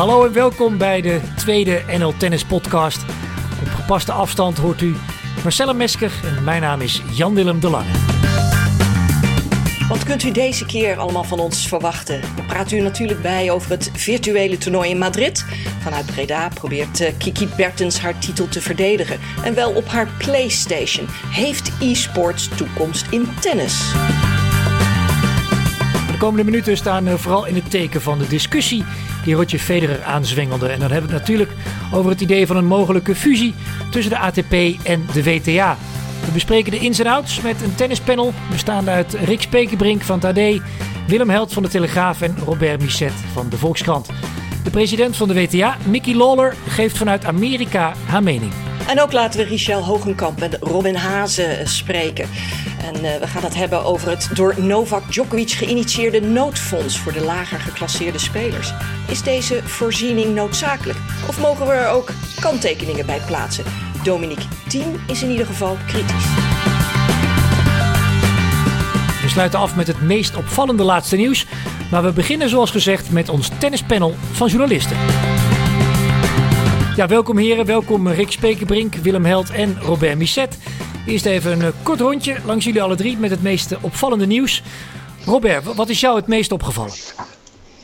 Hallo en welkom bij de tweede NL Tennis Podcast. Op gepaste afstand hoort u Marcella Mesker en mijn naam is Jan-Willem de Lange. Wat kunt u deze keer allemaal van ons verwachten? We praten u natuurlijk bij over het virtuele toernooi in Madrid. Vanuit Breda probeert eh, Kiki Bertens haar titel te verdedigen. En wel op haar PlayStation. Heeft e-sports toekomst in tennis? De komende minuten staan eh, vooral in het teken van de discussie die Roger Federer aanzwengelde. En dan hebben we het natuurlijk over het idee van een mogelijke fusie tussen de ATP en de WTA. We bespreken de ins en outs met een tennispanel bestaande uit Rick Spekerbrink van het AD, Willem Held van de Telegraaf en Robert Misset van de Volkskrant. De president van de WTA, Mickey Lawler, geeft vanuit Amerika haar mening. En ook laten we Richel Hogenkamp en Robin Hazen spreken. En uh, we gaan het hebben over het door Novak Djokovic geïnitieerde noodfonds voor de lager geclasseerde spelers. Is deze voorziening noodzakelijk? Of mogen we er ook kanttekeningen bij plaatsen? Dominique Thiem is in ieder geval kritisch. We sluiten af met het meest opvallende laatste nieuws. Maar we beginnen zoals gezegd met ons tennispanel van journalisten. Ja, welkom heren. Welkom Rick Spekerbrink, Willem Held en Robert Misset. Eerst even een eh, kort rondje langs jullie alle drie met het meest opvallende nieuws. Robert, wat is jou het meest opgevallen?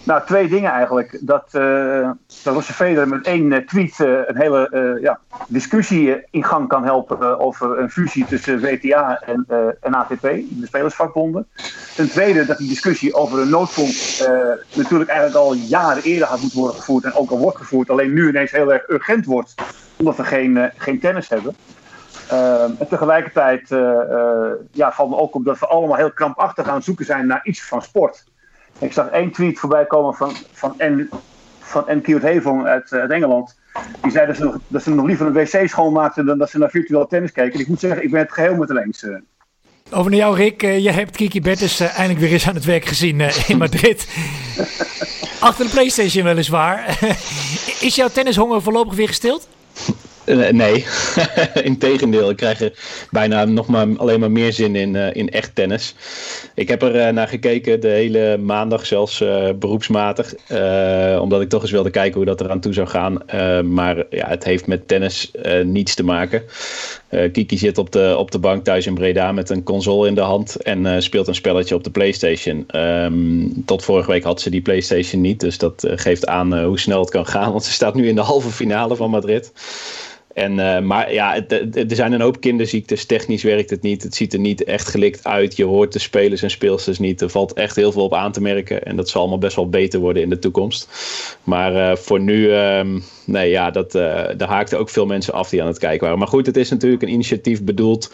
Nou, twee dingen eigenlijk. Dat, uh, dat Federer met één uh, tweet uh, een hele ja, discussie in gang kan helpen over een fusie tussen WTA en, en ATP, de spelersvakbonden. Ten tweede dat die discussie over een noodfonds natuurlijk eigenlijk al jaren eerder had moeten worden gevoerd en ook al wordt gevoerd, alleen nu ineens heel erg urgent wordt, omdat we geen, geen tennis hebben. en tegelijkertijd ja, valt me ook op dat we allemaal heel krampachtig aan het zoeken zijn naar iets van sport. Ik zag één tweet voorbij komen van, van, N, van N. Hevong uit, uit Engeland. Die zei dat ze, nog, dat ze nog liever een wc schoonmaakten dan dat ze naar virtueel tennis keken. En ik moet zeggen, ik ben het geheel met eens. Uh. Over naar jou, Rick. Uh, jij hebt Kiki Bertens uh, eindelijk weer eens aan het werk gezien in Madrid. Achter de PlayStation weliswaar. Is jouw tennishonger voorlopig weer gestild? Uh, nee, integendeel. Ik krijg er bijna nog maar alleen maar meer zin in, uh, in echt tennis. Ik heb er uh, naar gekeken de hele maandag, zelfs beroepsmatig. omdat ik toch eens wilde kijken hoe dat eraan toe zou gaan. maar ja, het heeft met tennis niets te maken. Kiki zit op de, op de bank thuis in Breda met een console in de hand. En speelt een spelletje op de PlayStation. Um, tot vorige week had ze die PlayStation niet. Dus dat geeft aan hoe snel het kan gaan. Want ze staat nu in de halve finale van Madrid. En, uh, maar ja, er zijn een hoop kinderziektes. Technisch werkt het niet. Het ziet er niet echt gelikt uit. Je hoort de spelers en speelsters niet. Er valt echt heel veel op aan te merken. En dat zal allemaal best wel beter worden in de toekomst. Maar uh, voor nu, um, nee ja, dat, uh, haakten ook veel mensen af die aan het kijken waren. Maar goed, het is natuurlijk een initiatief bedoeld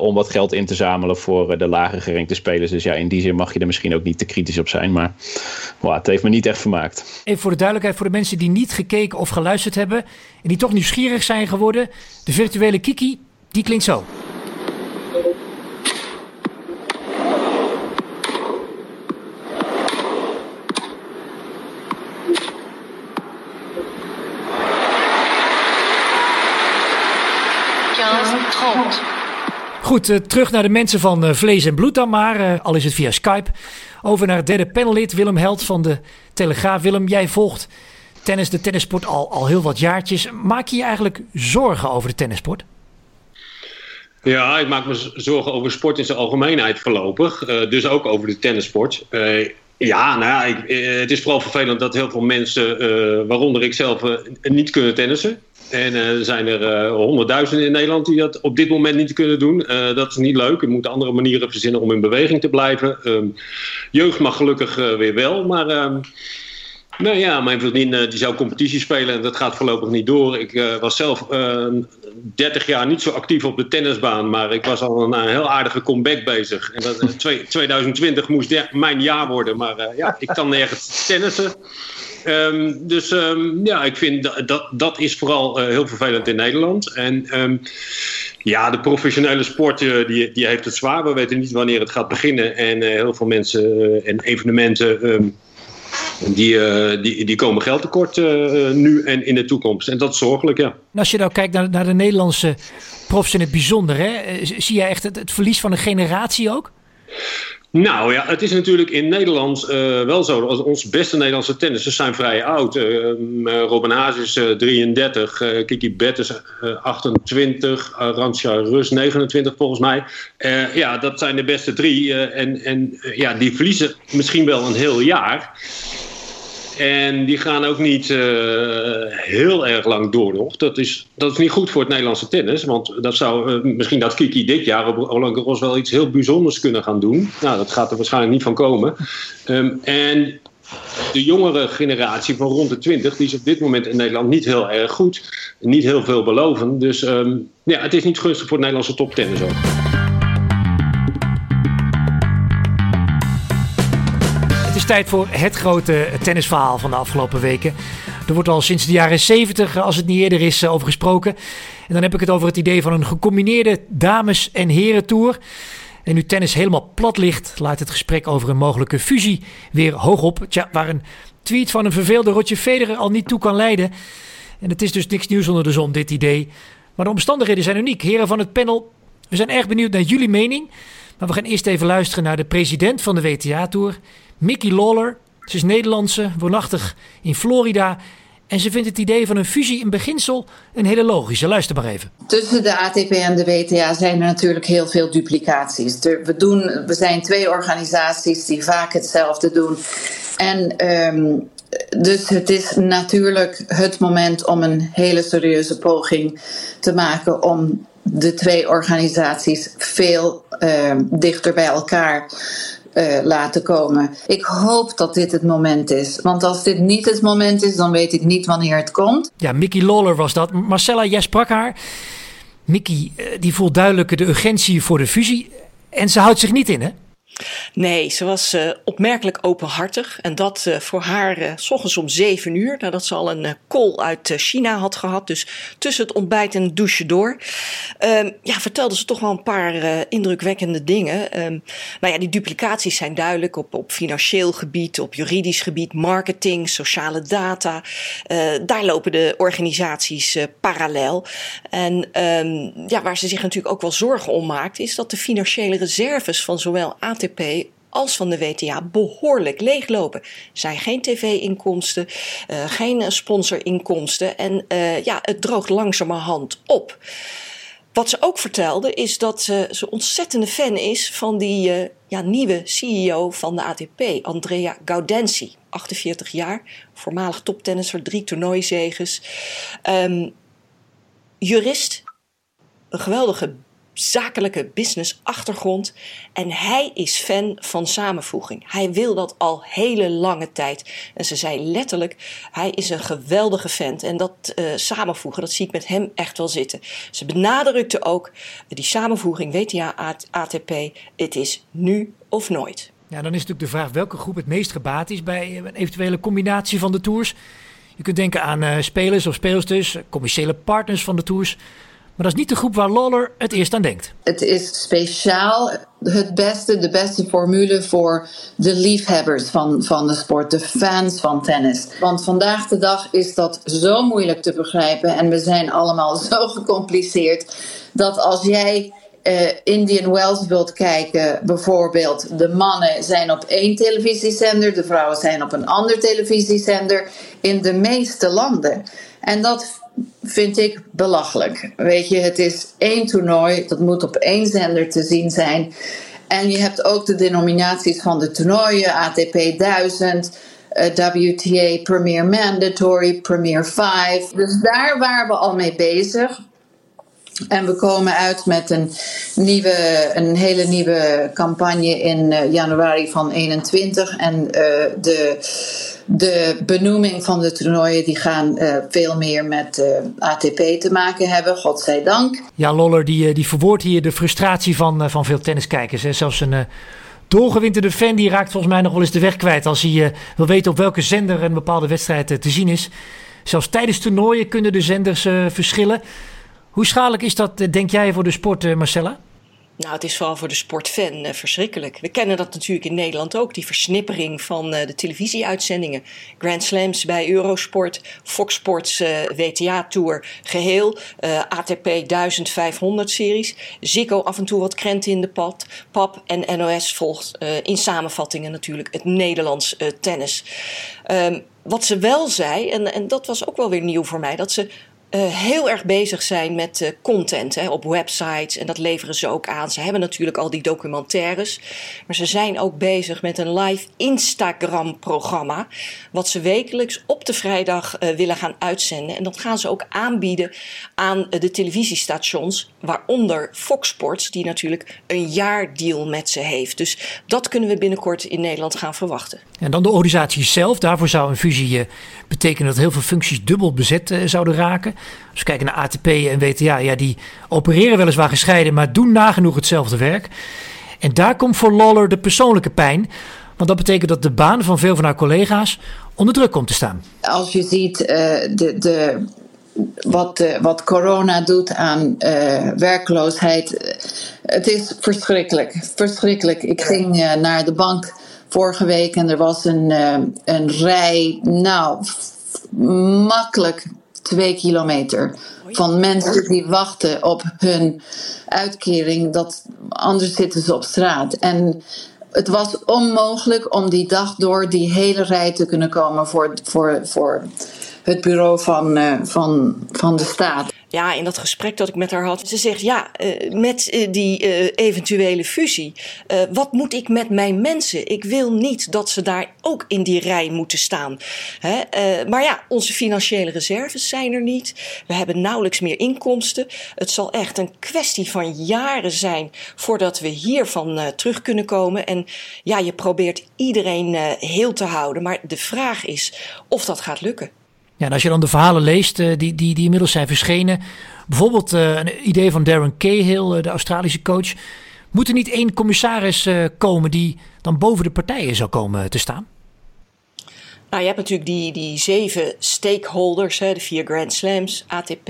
om wat geld in te zamelen voor de lager gerankte spelers. Dus ja, in die zin mag je er misschien ook niet te kritisch op zijn. Maar het heeft me niet echt vermaakt. Even voor de duidelijkheid, voor de mensen die niet gekeken of geluisterd hebben en die toch nieuwsgierig zijn geworden. De virtuele Kiki, die klinkt zo. Goed, uh, terug naar de mensen van uh, vlees en bloed dan maar, uh, al is het via Skype. Over naar het derde panellid, Willem Held van de Telegraaf. Willem, jij volgt tennis, de tennissport al, al heel wat jaartjes. Maak je je eigenlijk zorgen over de tennissport? Ja, ik maak me zorgen over sport in zijn algemeenheid voorlopig. Dus ook over de tennissport. Ja, nou ja, ik, het is vooral vervelend dat heel veel mensen, waaronder ik zelf, niet kunnen tennissen. En er zijn er honderdduizenden in Nederland die dat op dit moment niet kunnen doen. dat is niet leuk. Er moeten andere manieren verzinnen om in beweging te blijven. Ehm, jeugd mag gelukkig weer wel, maar ehm, nou ja, mijn vriendin eh, die zou competitie spelen en dat gaat voorlopig niet door. Ik was zelf uh, 30 jaar niet zo actief op de tennisbaan, maar ik was al een, een heel aardige comeback bezig. En dat, 2020 moest mijn jaar worden, maar ja, ik kan nergens tennissen. Um, dus um, ja, ik vind dat, dat, dat is vooral heel vervelend in Nederland. En um, ja, de professionele sport die, die heeft het zwaar. We weten niet wanneer het gaat beginnen. En heel veel mensen en evenementen die, die, die komen geld tekort nu en in de toekomst. En dat is zorgelijk, ja. Als je nou kijkt naar, naar de Nederlandse profs in het bijzonder, hè, zie jij echt het, het verlies van een generatie ook? Nou ja, het is natuurlijk in Nederland uh, wel zo. Als onze beste Nederlandse tennissers zijn vrij oud. Uh, Robin Haas is 33, Kiki Bett is 28, Arantxa Rus 29 volgens mij. ja, dat zijn de beste drie. en en ja, die verliezen misschien wel een heel jaar. En die gaan ook niet uh, heel erg lang door nog. Dat is, dat is niet goed voor het Nederlandse tennis. Want dat zou uh, misschien dat Kiki dit jaar op Roland Garros wel iets heel bijzonders kunnen gaan doen. Nou, dat gaat er waarschijnlijk niet van komen. Um, en de jongere generatie van rond de 20, die is op dit moment in Nederland niet heel erg goed. Niet heel veel beloven. Dus um, ja, het is niet gunstig voor het Nederlandse toptennis ook. Tijd voor het grote tennisverhaal van de afgelopen weken. Er wordt al sinds de jaren 70, als het niet eerder is, over gesproken. En dan heb ik het over het idee van een gecombineerde dames- en herentour. En nu tennis helemaal plat ligt, laat het gesprek over een mogelijke fusie weer hoog op. Tja, waar een tweet van een verveelde Roger Federer al niet toe kan leiden. En het is dus niks nieuws onder de zon, dit idee. Maar de omstandigheden zijn uniek. Heren van het panel, we zijn erg benieuwd naar jullie mening. Maar we gaan eerst even luisteren naar de president van de WTA-tour, Mickey Lawler. Ze is Nederlandse, woonachtig in Florida. En ze vindt het idee van een fusie in beginsel een hele logische. Luister maar even. Tussen de ATP en de WTA zijn er natuurlijk heel veel duplicaties. We, doen, we zijn twee organisaties die vaak hetzelfde doen. En um, dus het is natuurlijk het moment om een hele serieuze poging te maken om de twee organisaties veel uh, dichter bij elkaar uh, laten komen. Ik hoop dat dit het moment is. Want als dit niet het moment is, dan weet ik niet wanneer het komt. Ja, Mickey Lawler was dat. Marcella, jij sprak haar. Mickey, uh, die voelt duidelijk de urgentie voor de fusie. En ze houdt zich niet in, hè? Nee, ze was uh, opmerkelijk openhartig. En dat uh, voor haar uh, s ochtends om zeven uur, nadat ze al een call uit China had gehad. Dus tussen het ontbijt en het douche door. Ehm, ja, vertelde ze toch wel een paar indrukwekkende dingen. Um, nou ja, die duplicaties zijn duidelijk op, op financieel gebied, op juridisch gebied, marketing, sociale data. daar lopen de organisaties parallel. En um, ja, waar ze zich natuurlijk ook wel zorgen om maakt, is dat de financiële reserves van zowel AT ATP als van de WTA behoorlijk leeglopen. Zijn geen tv-inkomsten, uh, geen sponsorinkomsten en uh, ja, het droogt langzamerhand op. Wat ze ook vertelde is dat ze, ze ontzettende fan is van die uh, ja, nieuwe CEO van de ATP, Andrea Gaudenzi. 48 jaar, voormalig toptennisser, drie toernooizeges. Um, jurist, een geweldige zakelijke business achtergrond. En hij is fan van samenvoeging. Hij wil dat al hele lange tijd. En ze zei letterlijk, hij is een geweldige fan. En dat uh, samenvoegen, dat zie ik met hem echt wel zitten. Ze benadrukte ook, die samenvoeging, WTA, ATP, het is nu of nooit. Ja, dan is natuurlijk de vraag welke groep het meest gebaat is bij een eventuele combinatie van de tours. Je kunt denken aan uh, spelers of speelsters, commerciële partners van de tours. Maar dat is niet de groep waar Lawler het eerst aan denkt. Het is speciaal het beste, de beste formule voor de liefhebbers van, van de sport, de fans van tennis. Want vandaag de dag is dat zo moeilijk te begrijpen en we zijn allemaal zo gecompliceerd dat als jij uh, Indian Wells wilt kijken, bijvoorbeeld, de mannen zijn op één televisiezender, de vrouwen zijn op een ander televisiezender in de meeste landen. En dat vind ik belachelijk. Weet je, het is één toernooi, dat moet op één zender te zien zijn. En je hebt ook de denominaties van de toernooien, ATP 1000. Uh, WTA Premier Mandatory, Premier 5. Dus daar waren we al mee bezig. En we komen uit met een, nieuwe, een hele nieuwe campagne in uh, januari van 21. En uh, de de benoeming van de toernooien die gaan uh, veel meer met eh, ATP te maken hebben, godzijdank. Ja, Loller die, eh, die verwoordt hier de frustratie van, van veel tenniskijkers. Hè. Zelfs een doorgewinterde fan die raakt volgens mij nog wel eens de weg kwijt als hij wil weten op welke zender een bepaalde wedstrijd te zien is. Zelfs tijdens toernooien kunnen de zenders verschillen. Hoe schadelijk is dat, denk jij, voor de sport, Marcella? Nou, het is vooral voor de sportfan uh, verschrikkelijk. We kennen dat natuurlijk in Nederland ook, die versnippering van uh, de televisieuitzendingen. Grand Slams bij Eurosport, Fox Sports uh, WTA Tour geheel, ATP 1500 series, Zico af en toe wat krent in de pad, pap en NOS volgt in samenvattingen natuurlijk het Nederlands tennis. Um, wat ze wel zei, en, en dat was ook wel weer nieuw voor mij, dat ze uh, heel erg bezig zijn met uh, content hè, op websites. En dat leveren ze ook aan. Ze hebben natuurlijk al die documentaires. Maar ze zijn ook bezig met een live Instagram-programma. Wat ze wekelijks op de vrijdag uh, willen gaan uitzenden. En dat gaan ze ook aanbieden aan de televisiestations. Waaronder Fox Sports, die natuurlijk een jaardeal met ze heeft. Dus dat kunnen we binnenkort in Nederland gaan verwachten. En dan de organisatie zelf. Daarvoor zou een fusie betekenen dat heel veel functies dubbel bezet zouden raken. Als we kijken naar ATP en WTA, ja, die opereren weliswaar gescheiden, maar doen nagenoeg hetzelfde werk. En daar komt voor Lawler de persoonlijke pijn. Want dat betekent dat de baan van veel van haar collega's onder druk komt te staan. Als je ziet uh, de, de, wat, uh, wat corona doet aan uh, werkloosheid, het is verschrikkelijk. Verschrikkelijk. Ik ging naar de bank vorige week en er was een, een rij, nou, makkelijk twee kilometer. Van mensen die wachten op hun uitkering, dat, anders zitten ze op straat. En het was onmogelijk om die dag door die hele rij te kunnen komen voor, voor, voor het bureau van, uh, van, van de staat ja, in dat gesprek dat ik met haar had, ze zegt ja, uh, met uh, die uh, eventuele fusie, wat moet ik met mijn mensen? Ik wil niet dat ze daar ook in die rij moeten staan. Hè? maar ja, onze financiële reserves zijn er niet. We hebben nauwelijks meer inkomsten. Het zal echt een kwestie van jaren zijn voordat we hiervan terug kunnen komen. En ja, je probeert iedereen heel te houden. Maar de vraag is of dat gaat lukken. Ja, en als je dan de verhalen leest uh, die, die, die inmiddels zijn verschenen. Bijvoorbeeld uh, een idee van Darren Cahill, uh, de Australische coach. Moet er niet één commissaris komen die dan boven de partijen zou komen te staan? Nou, je hebt natuurlijk die, die zeven stakeholders, hè, de vier Grand Slams, ATP,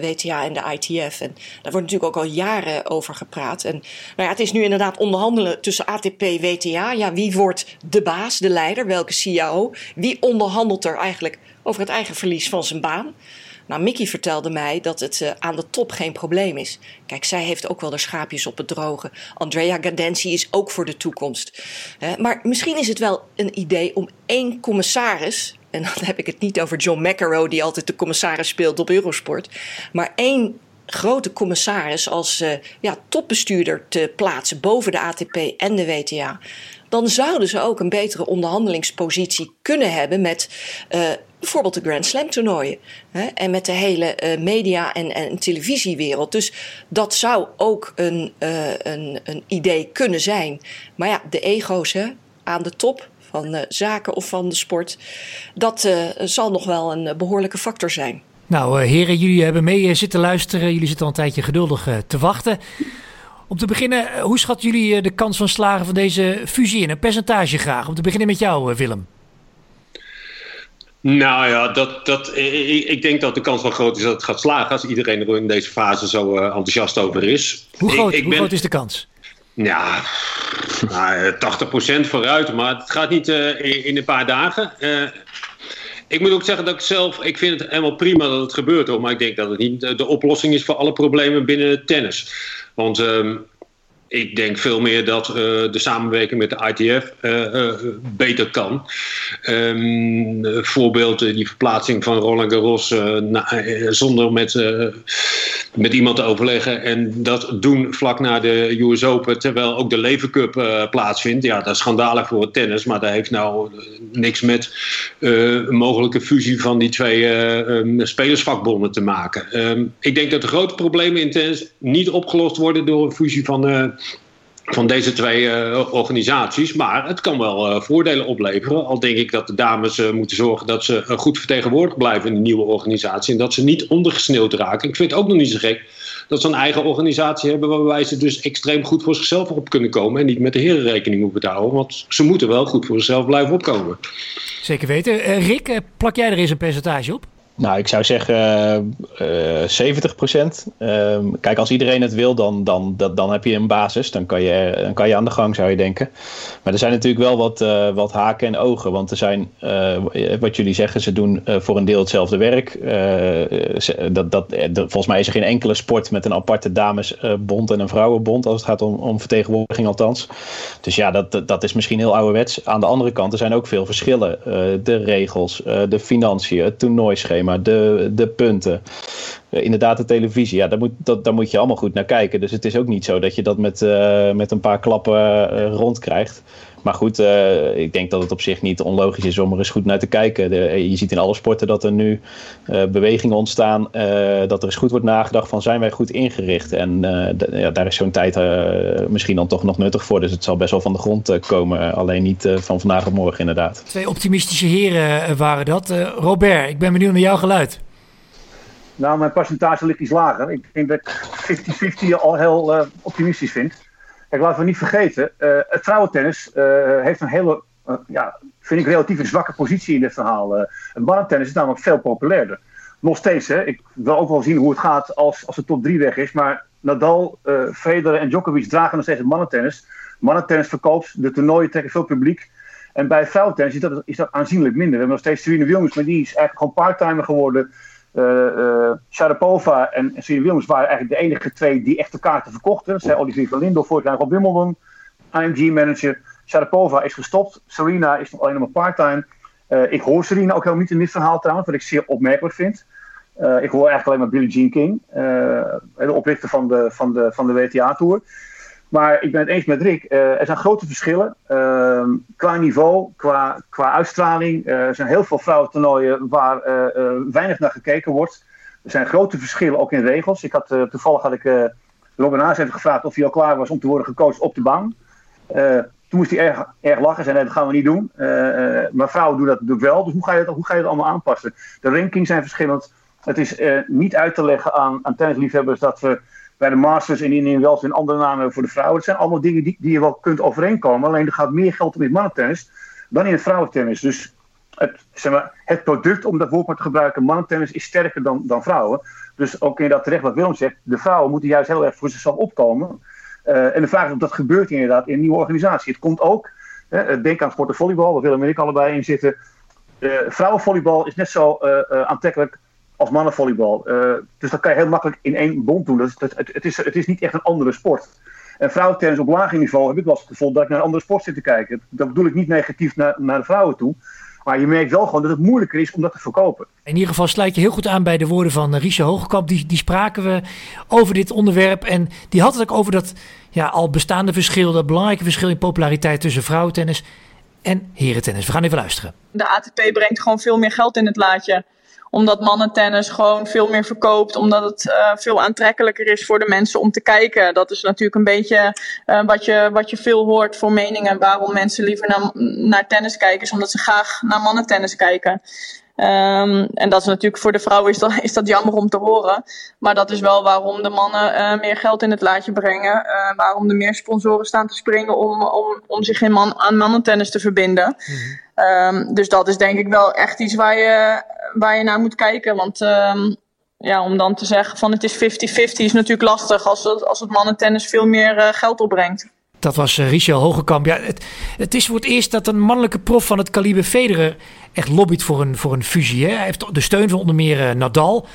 WTA en de ITF. En daar wordt natuurlijk ook al jaren over gepraat. En nou ja, het is nu inderdaad onderhandelen tussen ATP WTA. Ja, wie wordt de baas, de leider, welke CIO? Wie onderhandelt er eigenlijk over het eigen verlies van zijn baan. Nou, Mickey vertelde mij dat het uh, aan de top geen probleem is. Kijk, zij heeft ook wel de schaapjes op het droge. Andrea Gadensi is ook voor de toekomst. Maar misschien is het wel een idee om één commissaris. En dan heb ik het niet over John McEnroe, die altijd de commissaris speelt op Eurosport. Maar één grote commissaris als uh, ja, topbestuurder te plaatsen boven de ATP en de WTA dan zouden ze ook een betere onderhandelingspositie kunnen hebben met uh, bijvoorbeeld de Grand Slam toernooien. Hè, en met de hele uh, media- en, en televisiewereld. Dus dat zou ook een, uh, een, een idee kunnen zijn. Maar ja, de ego's hè, aan de top van zaken of van de sport, dat zal nog wel een behoorlijke factor zijn. Nou, heren, jullie hebben mee zitten luisteren. Jullie zitten al een tijdje geduldig te wachten. Om te beginnen, eh, hoe schat jullie eh, de kans van slagen van deze fusie in? Een percentage graag. Om te beginnen met jou, eh, Willem. Nou ja, dat, dat, ik, ik, denk dat de kans wel groot is dat het gaat slagen als iedereen er in deze fase zo uh, enthousiast over is. Hoe groot, ik, ik hoe ben, groot is de kans? Ja, nou, 80% vooruit, maar het gaat niet uh, in, in, een paar dagen. Uh, ik moet ook zeggen dat ik zelf, ik vind het helemaal prima dat het gebeurt hoor, maar ik denk dat het niet de oplossing is voor alle problemen binnen het tennis. Want um, ik denk veel meer dat uh, de samenwerking met de ITF uh, uh, beter kan. Um, voorbeeld die verplaatsing van Roland Garros zonder met, met iemand te overleggen en dat doen vlak na de US Open terwijl ook de Lever Cup plaatsvindt. Ja, dat is schandalig voor het tennis, maar dat heeft nou niks met een mogelijke fusie van die twee um, spelersvakbonden te maken. Um, ik denk dat de grote problemen in tennis niet opgelost worden door een fusie van van deze twee uh, organisaties. Maar het kan wel uh, voordelen opleveren. Al denk ik dat de dames uh, moeten zorgen dat ze goed vertegenwoordigd blijven in de nieuwe organisatie. En dat ze niet ondergesneeuwd raken. Ik vind het ook nog niet zo gek dat ze een eigen organisatie hebben waarbij ze dus extreem goed voor zichzelf op kunnen komen. En niet met de heren rekening hoeven te houden. Want ze moeten wel goed voor zichzelf blijven opkomen. Zeker weten. Rick, plak jij er eens een percentage op? Nou, ik zou zeggen uh, uh, 70 procent. Ehm, kijk, als iedereen het wil, dan, dan, dat, dan heb je een basis. Dan kan, je, dan kan je aan de gang, zou je denken. Maar er zijn natuurlijk wel wat, uh, wat haken en ogen. Want er zijn, wat jullie zeggen, ze doen voor een deel hetzelfde werk. dat, dat, volgens mij is er geen enkele sport met een aparte damesbond en een vrouwenbond. Als het gaat om, om vertegenwoordiging althans. Dus ja, dat, dat is misschien heel ouderwets. Aan de andere kant, er zijn ook veel verschillen. de regels, de financiën, het toernooischema maar de, de punten. Uh, inderdaad, de televisie. Ja, daar moet, dat, daar moet je allemaal goed naar kijken. Dus het is ook niet zo dat je dat met, uh, met een paar klappen uh, rondkrijgt. Maar goed, ik denk dat het op zich niet onlogisch is om er eens goed naar te kijken. De, je ziet in alle sporten dat er nu bewegingen ontstaan. dat er eens goed wordt nagedacht van zijn wij goed ingericht. En ja, daar is zo'n tijd misschien dan toch nog nuttig voor. Dus het zal best wel van de grond komen. alleen niet van vandaag op morgen inderdaad. Twee optimistische heren waren dat. Robert, ik ben benieuwd naar jouw geluid. Nou, mijn percentage ligt iets lager. Ik denk dat ik 50-50 al heel uh, optimistisch vind. Kijk, laten we niet vergeten, uh, het vrouwentennis uh, heeft een hele, ja, vind ik relatief een zwakke positie in dit verhaal. het mannentennis is namelijk veel populairder. Nog steeds, hè. Ik wil ook wel zien hoe het gaat als, als de top 3 weg is. Maar Nadal, Federer en Djokovic dragen nog steeds het mannentennis. Mannentennis verkoopt, de toernooien trekken veel publiek. En bij vrouwentennis is dat, is dat aanzienlijk minder. We hebben nog steeds Serena Williams, maar die is eigenlijk gewoon parttimer geworden Sharapova en Serena Williams waren eigenlijk de enige twee die echt kaarten verkochten. Zij Olivier van Lindor vorig jaar op Wimbledon, IMG-manager. Sharapova is gestopt. Serena is nog alleen maar part-time. Uh, ik hoor Serena ook helemaal niet in dit verhaal trouwens, wat ik zeer opmerkelijk vind. Ik hoor eigenlijk alleen maar Billie Jean King, de oprichter van de, van de, van de WTA-tour. Maar ik ben het eens met Rick. Uh, er zijn grote verschillen uh, qua niveau, qua, qua uitstraling. Uh, er zijn heel veel vrouwentoernooien waar uh, weinig naar gekeken wordt. Er zijn grote verschillen ook in regels. Ik had, toevallig had ik Robin Haas even gevraagd of hij al klaar was om te worden gecoacht op de baan. toen moest hij erg, erg lachen. Zei nee, dat gaan we niet doen. maar vrouwen doen dat natuurlijk wel. Dus hoe ga je dat, hoe ga je dat allemaal aanpassen? De rankings zijn verschillend. Het is niet uit te leggen aan, aan tennisliefhebbers dat we bij de Masters en in, in wel een andere namen voor de vrouwen. Het zijn allemaal dingen die, die je wel kunt overeenkomen. Alleen er gaat meer geld om in het mannentennis dan in het vrouwentennis. Dus het, zeg maar, het product, om dat woord te gebruiken, mannentennis is sterker dan, dan vrouwen. Dus ook in dat terecht wat Willem zegt, de vrouwen moeten juist heel erg voor zichzelf opkomen. Uh, en de vraag is of dat gebeurt inderdaad in een nieuwe organisatie. Het komt ook, hè, denk aan sport en volleybal, waar Willem en ik allebei in zitten. Uh, vrouwenvolleybal is net zo uh, aantrekkelijk als mannenvolleybal. Uh, dus dat kan je heel makkelijk in één bond doen. Dus het, het, is, het is niet echt een andere sport. En vrouwentennis op lager niveau heb ik wel eens het gevoel dat ik naar een andere sport zit te kijken. Dat bedoel ik niet negatief naar, naar de vrouwen toe. Maar je merkt wel gewoon dat het moeilijker is om dat te verkopen. In ieder geval sluit je heel goed aan bij de woorden van Riesje Hogekamp. Die, die spraken we over dit onderwerp. En die had het ook over dat ja, al bestaande verschil, dat belangrijke verschil in populariteit tussen vrouwentennis en herentennis. We gaan even luisteren. De ATP brengt gewoon veel meer geld in het laadje omdat mannentennis gewoon veel meer verkoopt. Omdat het uh, veel aantrekkelijker is voor de mensen om te kijken. Dat is natuurlijk een beetje uh, wat, je, wat je veel hoort voor meningen. Waarom mensen liever naar, naar tennis kijken. Is omdat ze graag naar mannentennis kijken. Um, en dat is natuurlijk voor de vrouwen is dat, is dat jammer om te horen. Maar dat is wel waarom de mannen uh, meer geld in het laadje brengen. Uh, waarom er meer sponsoren staan te springen om, om, om zich in man, aan mannentennis te verbinden. Mm -hmm. um, dus dat is denk ik wel echt iets waar je, waar je naar moet kijken. Want um, ja, om dan te zeggen van het is 50-50 is natuurlijk lastig als het, als het mannentennis veel meer uh, geld opbrengt. Dat was uh, Richel Hogekamp. Ja, het, het, is voor het eerst dat een mannelijke prof van het kaliber Federer echt lobbyt voor een, voor een fusie. Hè? Hij heeft de steun van onder meer uh, Nadal.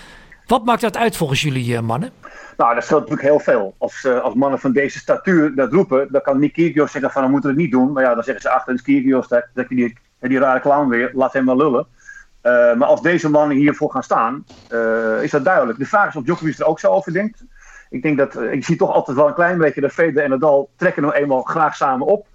Wat maakt dat uit volgens jullie mannen? Nou, dat scheelt natuurlijk heel veel. Als, als mannen van deze statuur dat roepen, dan kan Nick Kyrgios zeggen van we moeten het niet doen. Maar ja, dan zeggen ze achter Kyrgios, dat, dat die, die rare clown weer, laat hem maar lullen. Uh, maar als deze mannen hiervoor gaan staan, uh, is dat duidelijk. De vraag is of Djokovic er ook zo over denkt. Ik denk dat, uh, ik zie toch altijd wel een klein beetje dat Federer en Nadal trekken nou eenmaal graag samen op.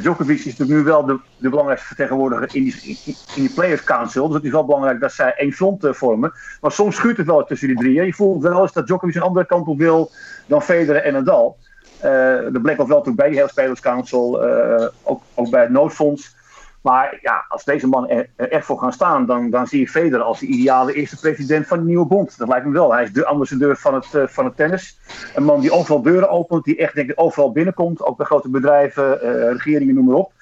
Djokovic is natuurlijk nu wel de, de belangrijkste vertegenwoordiger in die, in, die Players Council. Dus het is wel belangrijk dat zij één front vormen. Maar soms schuurt het wel tussen die drie. Je voelt wel eens dat Djokovic een andere kant op wil dan Federer en Nadal. dat bleek ook wel toen bij die hele Players Council, ook, ook bij het noodfonds. Maar ja, als deze man er, echt voor gaan staan, dan, dan zie ik Federer als de ideale eerste president van de nieuwe bond. Dat lijkt me wel. Hij is de ambassadeur van het, uh, van het tennis. Een man die overal deuren opent, die echt denk ik overal binnenkomt. Ook bij grote bedrijven, uh, regeringen, noem maar op.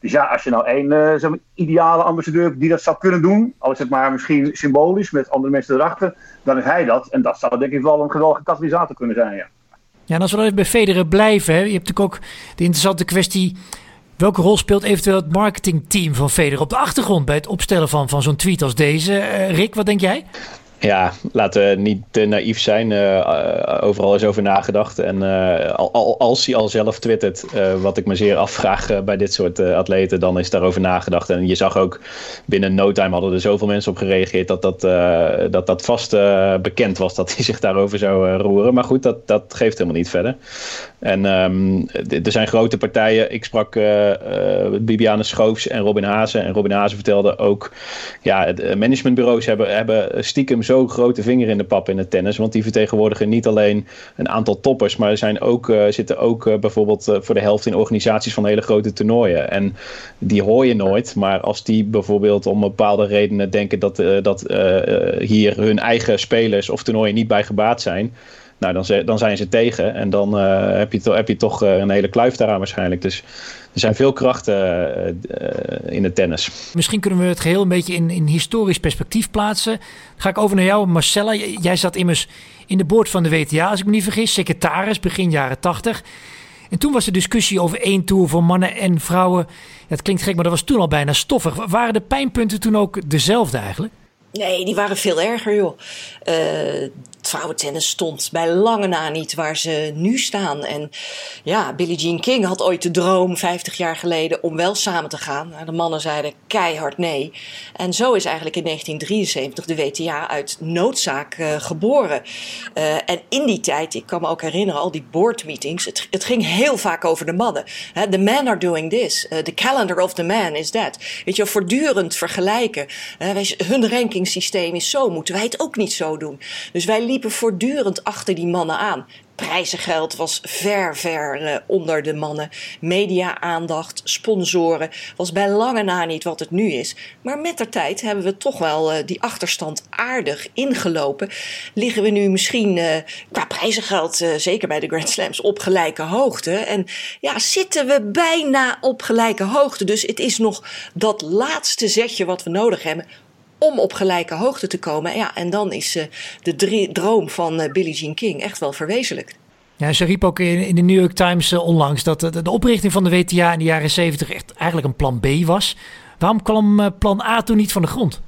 Dus ja, als je nou één zo'n ideale ambassadeur die dat zou kunnen doen, al is het maar misschien symbolisch met andere mensen erachter, dan is hij dat. En dat zou denk ik wel een geweldige katalysator kunnen zijn, ja. Ja, en als we dan even bij Federer blijven, je hebt natuurlijk ook de interessante kwestie Welke rol speelt eventueel het marketingteam van Federer op de achtergrond bij het opstellen van, van zo'n tweet als deze? Rick, wat denk jij? Ja, laten we niet te naïef zijn. Uh, overal is over nagedacht. En uh, al, als hij al zelf twittert, wat ik me zeer afvraag bij dit soort atleten, dan is daarover nagedacht. En je zag ook binnen no time hadden er zoveel mensen op gereageerd dat dat, dat, dat vast bekend was dat hij zich daarover zou roeren. Maar goed, dat, dat geeft helemaal niet verder. En um, er zijn grote partijen. Ik sprak Bibiane Schoofs en Robin Hazen. En Robin Hazen vertelde ook, ja, managementbureaus hebben, hebben stiekem zo grote vinger in de pap in het tennis. Want die vertegenwoordigen niet alleen een aantal toppers, maar er zijn ook, uh, zitten ook uh, bijvoorbeeld uh, voor de helft in organisaties van hele grote toernooien. En die hoor je nooit, maar als die bijvoorbeeld om bepaalde redenen denken dat, dat hier hun eigen spelers of toernooien niet bij gebaat zijn. Nou, dan, dan zijn ze tegen en dan heb, je heb je toch een hele kluif daaraan waarschijnlijk. Dus er zijn veel krachten uh, in het tennis. Misschien kunnen we het geheel een beetje in, in historisch perspectief plaatsen. Ga ik over naar jou, Marcella. Jij zat immers in de boord van de WTA, als ik me niet vergis, secretaris begin jaren 80. En toen was de discussie over één tour voor mannen en vrouwen. Het klinkt gek, maar dat was toen al bijna stoffig. Waren de pijnpunten toen ook dezelfde eigenlijk? Nee, die waren veel erger, joh. Uh, vrouwentennis stond bij lange na niet waar ze nu staan. En ja, Billie Jean King had ooit de droom, 50 jaar geleden, om wel samen te gaan. De mannen zeiden keihard nee. En zo is eigenlijk in 1973 de WTA uit noodzaak uh, geboren. Uh, en in die tijd, ik kan me ook herinneren, al die boardmeetings, het, het ging heel vaak over de mannen. The men are doing this. Uh, the calendar of the man is that. Weet je, voortdurend vergelijken. hun rankingssysteem is zo, moeten wij het ook niet zo doen. Dus wij liepen voortdurend achter die mannen aan. Prijzengeld was ver, ver uh, onder de mannen. Media-aandacht, sponsoren was bij lange na niet wat het nu is. Maar met de tijd hebben we toch wel uh, die achterstand aardig ingelopen. Liggen we nu misschien uh, qua prijzengeld, zeker bij de Grand Slams, op gelijke hoogte. En ja, zitten we bijna op gelijke hoogte. Dus het is nog dat laatste zetje wat we nodig hebben om op gelijke hoogte te komen. Ja, en dan is uh, de droom van uh, Billie Jean King echt wel verwezenlijkt. Ja, ze riep ook in, de New York Times uh, onlangs dat de, de, oprichting van de WTA in de jaren 70 echt eigenlijk een plan B was. Waarom kwam plan A toen niet van de grond?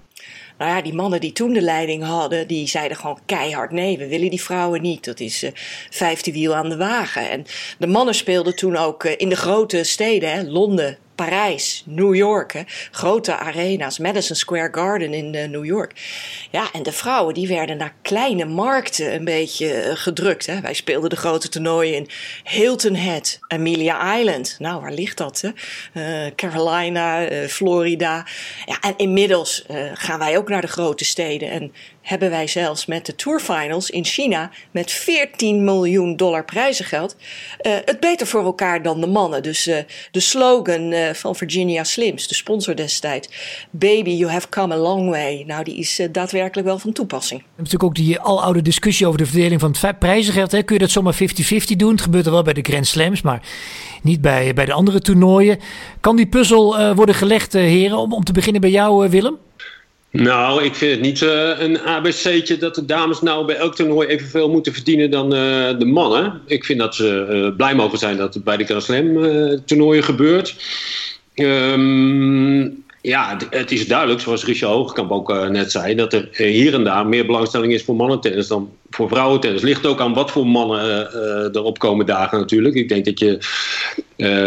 Nou ja, die mannen die toen de leiding hadden, die zeiden gewoon keihard nee, we willen die vrouwen niet. Dat is uh, vijfde wiel aan de wagen. En de mannen speelden toen ook uh, in de grote steden, hè, Londen, Parijs, New York, hè, grote arena's, Madison Square Garden in uh, New York. Ja, en de vrouwen die werden naar kleine markten een beetje uh, gedrukt. Hè. Wij speelden de grote toernooien in Hilton Head, Amelia Island. Nou, waar ligt dat? Hè? Uh, Carolina, Florida. Ja, en inmiddels gaan wij ook naar de grote steden. En hebben wij zelfs met de tourfinals in China met 14 miljoen dollar prijzengeld uh, het beter voor elkaar dan de mannen. Dus uh, de slogan uh, van Virginia Slims, de sponsor destijds, Baby, you have come a long way. Nou, die is daadwerkelijk wel van toepassing. We natuurlijk ook die aloude discussie over de verdeling van het prijzengeld. Hè. Kun je dat zomaar 50-50 doen? Het gebeurt er wel bij de Grand Slams, maar niet bij, bij de andere toernooien. Kan die puzzel worden gelegd, heren? Om, om te beginnen bij jou, Willem? Nou, ik vind het niet uh, een ABC'tje dat de dames nou bij elk toernooi evenveel moeten verdienen dan uh, de mannen. Ik vind dat ze uh, blij mogen zijn dat het bij de Grand Slam toernooien gebeurt. Um, ja, het is duidelijk, zoals Richard Hoogkamp ook net zei, dat er hier en daar meer belangstelling is voor mannentennis dan voor vrouwentennis. Ligt ook aan wat voor mannen uh, erop komen dagen natuurlijk. Ik denk dat je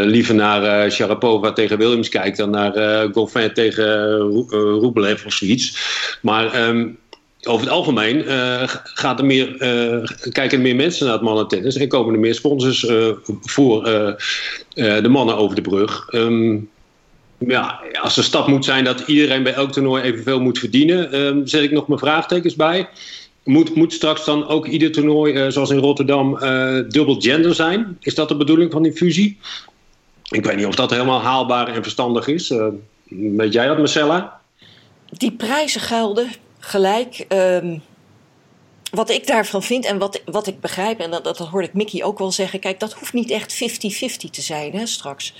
liever naar Sharapova tegen Williams kijkt dan naar Goffin tegen Rublev of zoiets. Maar um, over het algemeen uh, gaat er meer, uh, kijken er meer mensen naar het mannentennis en komen er meer sponsors uh, voor de mannen over de brug. Um, ja, als de stap moet zijn dat iedereen bij elk toernooi evenveel moet verdienen, um, zet ik nog mijn vraagtekens bij. Moet, moet straks dan ook ieder toernooi, uh, zoals in Rotterdam, uh, dubbel gender zijn? Is dat de bedoeling van die fusie? Ik weet niet of dat helemaal haalbaar en verstandig is. Uh, weet jij dat, Marcella? Die prijzen gelden gelijk. Um, wat ik daarvan vind en wat, wat ik begrijp, en dat, dat hoorde ik Mickey ook wel zeggen, kijk, dat hoeft niet echt 50-50 te zijn hè, straks.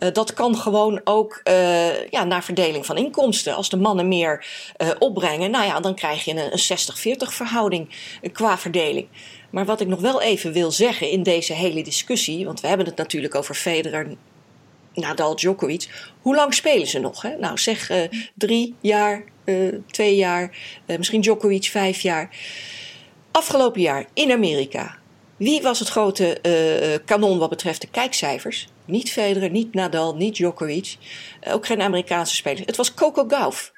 Uh, dat kan gewoon ook uh, ja, naar verdeling van inkomsten. Als de mannen meer uh, opbrengen, nou ja, dan krijg je een, een 60-40 verhouding qua verdeling. Maar wat ik nog wel even wil zeggen in deze hele discussie, want we hebben het natuurlijk over Federer, Nadal, Djokovic. Hoe lang spelen ze nog? Hè? Nou, zeg drie jaar, twee jaar, misschien Djokovic vijf jaar. Afgelopen jaar in Amerika. Wie was het grote uh, kanon wat betreft de kijkcijfers? Niet Federer, niet Nadal, niet Djokovic. Uh, ook geen Amerikaanse spelers. Het was Coco Gauff.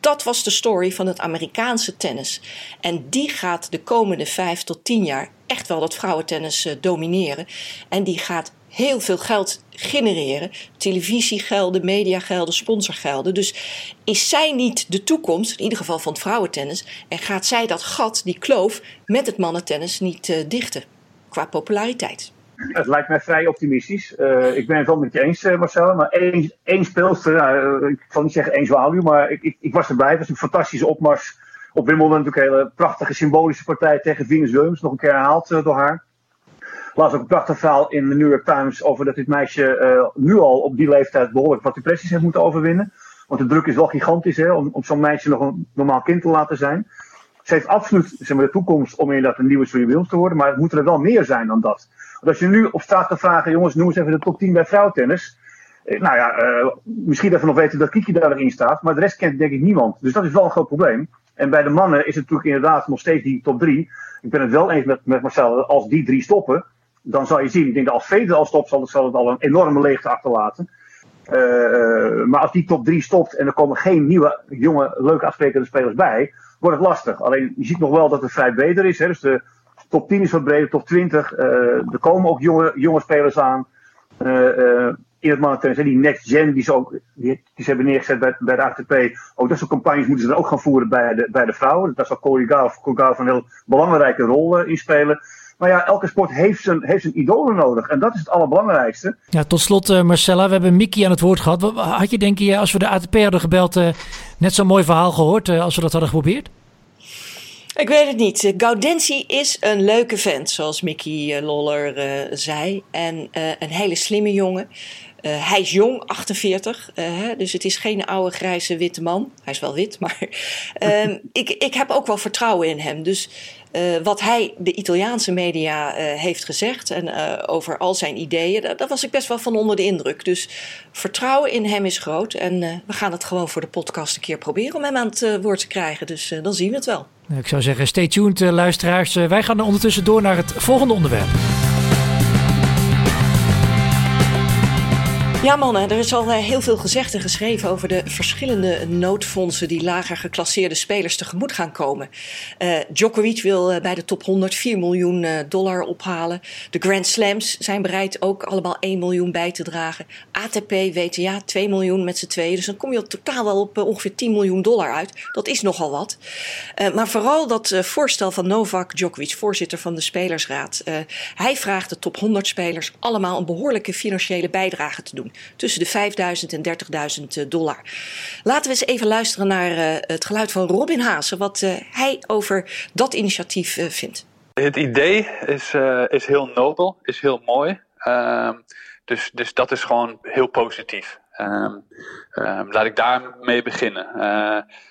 Dat was de story van het Amerikaanse tennis. En die gaat de komende vijf tot tien jaar echt wel dat vrouwentennis domineren. En die gaat heel veel geld genereren. Televisiegelden, mediagelden, sponsorgelden. Dus is zij niet de toekomst, in ieder geval van het vrouwentennis, en gaat zij dat gat, die kloof, met het mannentennis niet uh, dichten qua populariteit? Het lijkt mij vrij optimistisch. Uh, ik ben het wel met je eens, uh, Marcel. Maar één, één speelster, uh, ik zal niet zeggen één zwaluw, maar ik, ik, ik, was erbij. Het was een fantastische opmars op Wimbledon. Natuurlijk een hele prachtige symbolische partij tegen Venus Williams. Nog een keer herhaald door haar las ook een prachtig verhaal in de New York Times over dat dit meisje uh, nu al op die leeftijd behoorlijk wat depressies heeft moeten overwinnen. Want de druk is wel gigantisch hè, om, om zo'n meisje nog een normaal kind te laten zijn. Ze heeft absoluut zeg maar, de toekomst om inderdaad een nieuwe Serena te worden, maar het moet er wel meer zijn dan dat. Want als je nu op straat gaat vragen, jongens, noem eens even de top 10 bij vrouwentennis. Eh, nou ja, uh, misschien we nog weten dat Kiki daarin staat, maar de rest kent denk ik niemand. Dus dat is wel een groot probleem. En bij de mannen is het natuurlijk inderdaad nog steeds die top 3. Ik ben het wel eens met, met Marcel, als die drie stoppen, dan zal je zien, ik denk dat als Federer al stopt, zal het, zal het al een enorme leegte achterlaten. Uh, maar als die top 3 stopt en er komen geen nieuwe, jonge, leuke afsprekende spelers bij, wordt het lastig. Alleen je ziet nog wel dat het vrij breder is. Hè? Dus de top 10 is wat breder, top 20. Uh, er komen ook jonge, jonge spelers aan. Uh, in het. Die next gen die ze, ook, die, ze hebben neergezet bij, bij de ATP. Ook dat soort campagnes moeten ze dan ook gaan voeren bij de, bij de vrouwen. Daar zal Corey Gauff, een heel belangrijke rol in spelen. Maar ja, elke sport heeft zijn, heeft zijn idolen nodig. En dat is het allerbelangrijkste. Ja, tot slot uh, Marcella, we hebben Mickey aan het woord gehad. Had je denk je, als we de ATP hadden gebeld, uh, net zo'n mooi verhaal gehoord uh, als we dat hadden geprobeerd? Ik weet het niet. Gaudenzi is een leuke vent, zoals Mickey Loller zei. En een hele slimme jongen. Uh, hij is jong, 48, uh, dus het is geen oude grijze witte man. Hij is wel wit, maar uh, ik, ik heb ook wel vertrouwen in hem. Dus uh, wat hij de Italiaanse media heeft gezegd en over al zijn ideeën, daar, daar, was ik best wel van onder de indruk. Dus vertrouwen in hem is groot en we gaan het gewoon voor de podcast een keer proberen om hem aan het woord te krijgen. Dus dan zien we het wel. Ik zou zeggen, stay tuned luisteraars. wij gaan ondertussen door naar het volgende onderwerp. Ja mannen, er is al eh, heel veel gezegd en geschreven over de verschillende noodfondsen die lager geclasseerde spelers tegemoet gaan komen. Uh, Djokovic wil uh, bij de top 100 4 miljoen dollar ophalen. De Grand Slams zijn bereid ook allemaal 1 miljoen bij te dragen. ATP, WTA 2 miljoen met z'n tweeën. Dus dan kom je totaal wel op ongeveer 10 miljoen dollar uit. Dat is nogal wat. maar vooral dat voorstel van Novak Djokovic, voorzitter van de Spelersraad. hij vraagt de top 100 spelers allemaal een behoorlijke financiële bijdrage te doen tussen de 5000 en 30.000 eh, dollar. Laten we eens even luisteren naar uh, het geluid van Robin Haase, wat uh, hij over dat initiatief vindt. Het idee is, is heel nobel, is heel mooi. Uh, dus, dus dat is gewoon heel positief. Um, um, laat ik daarmee beginnen.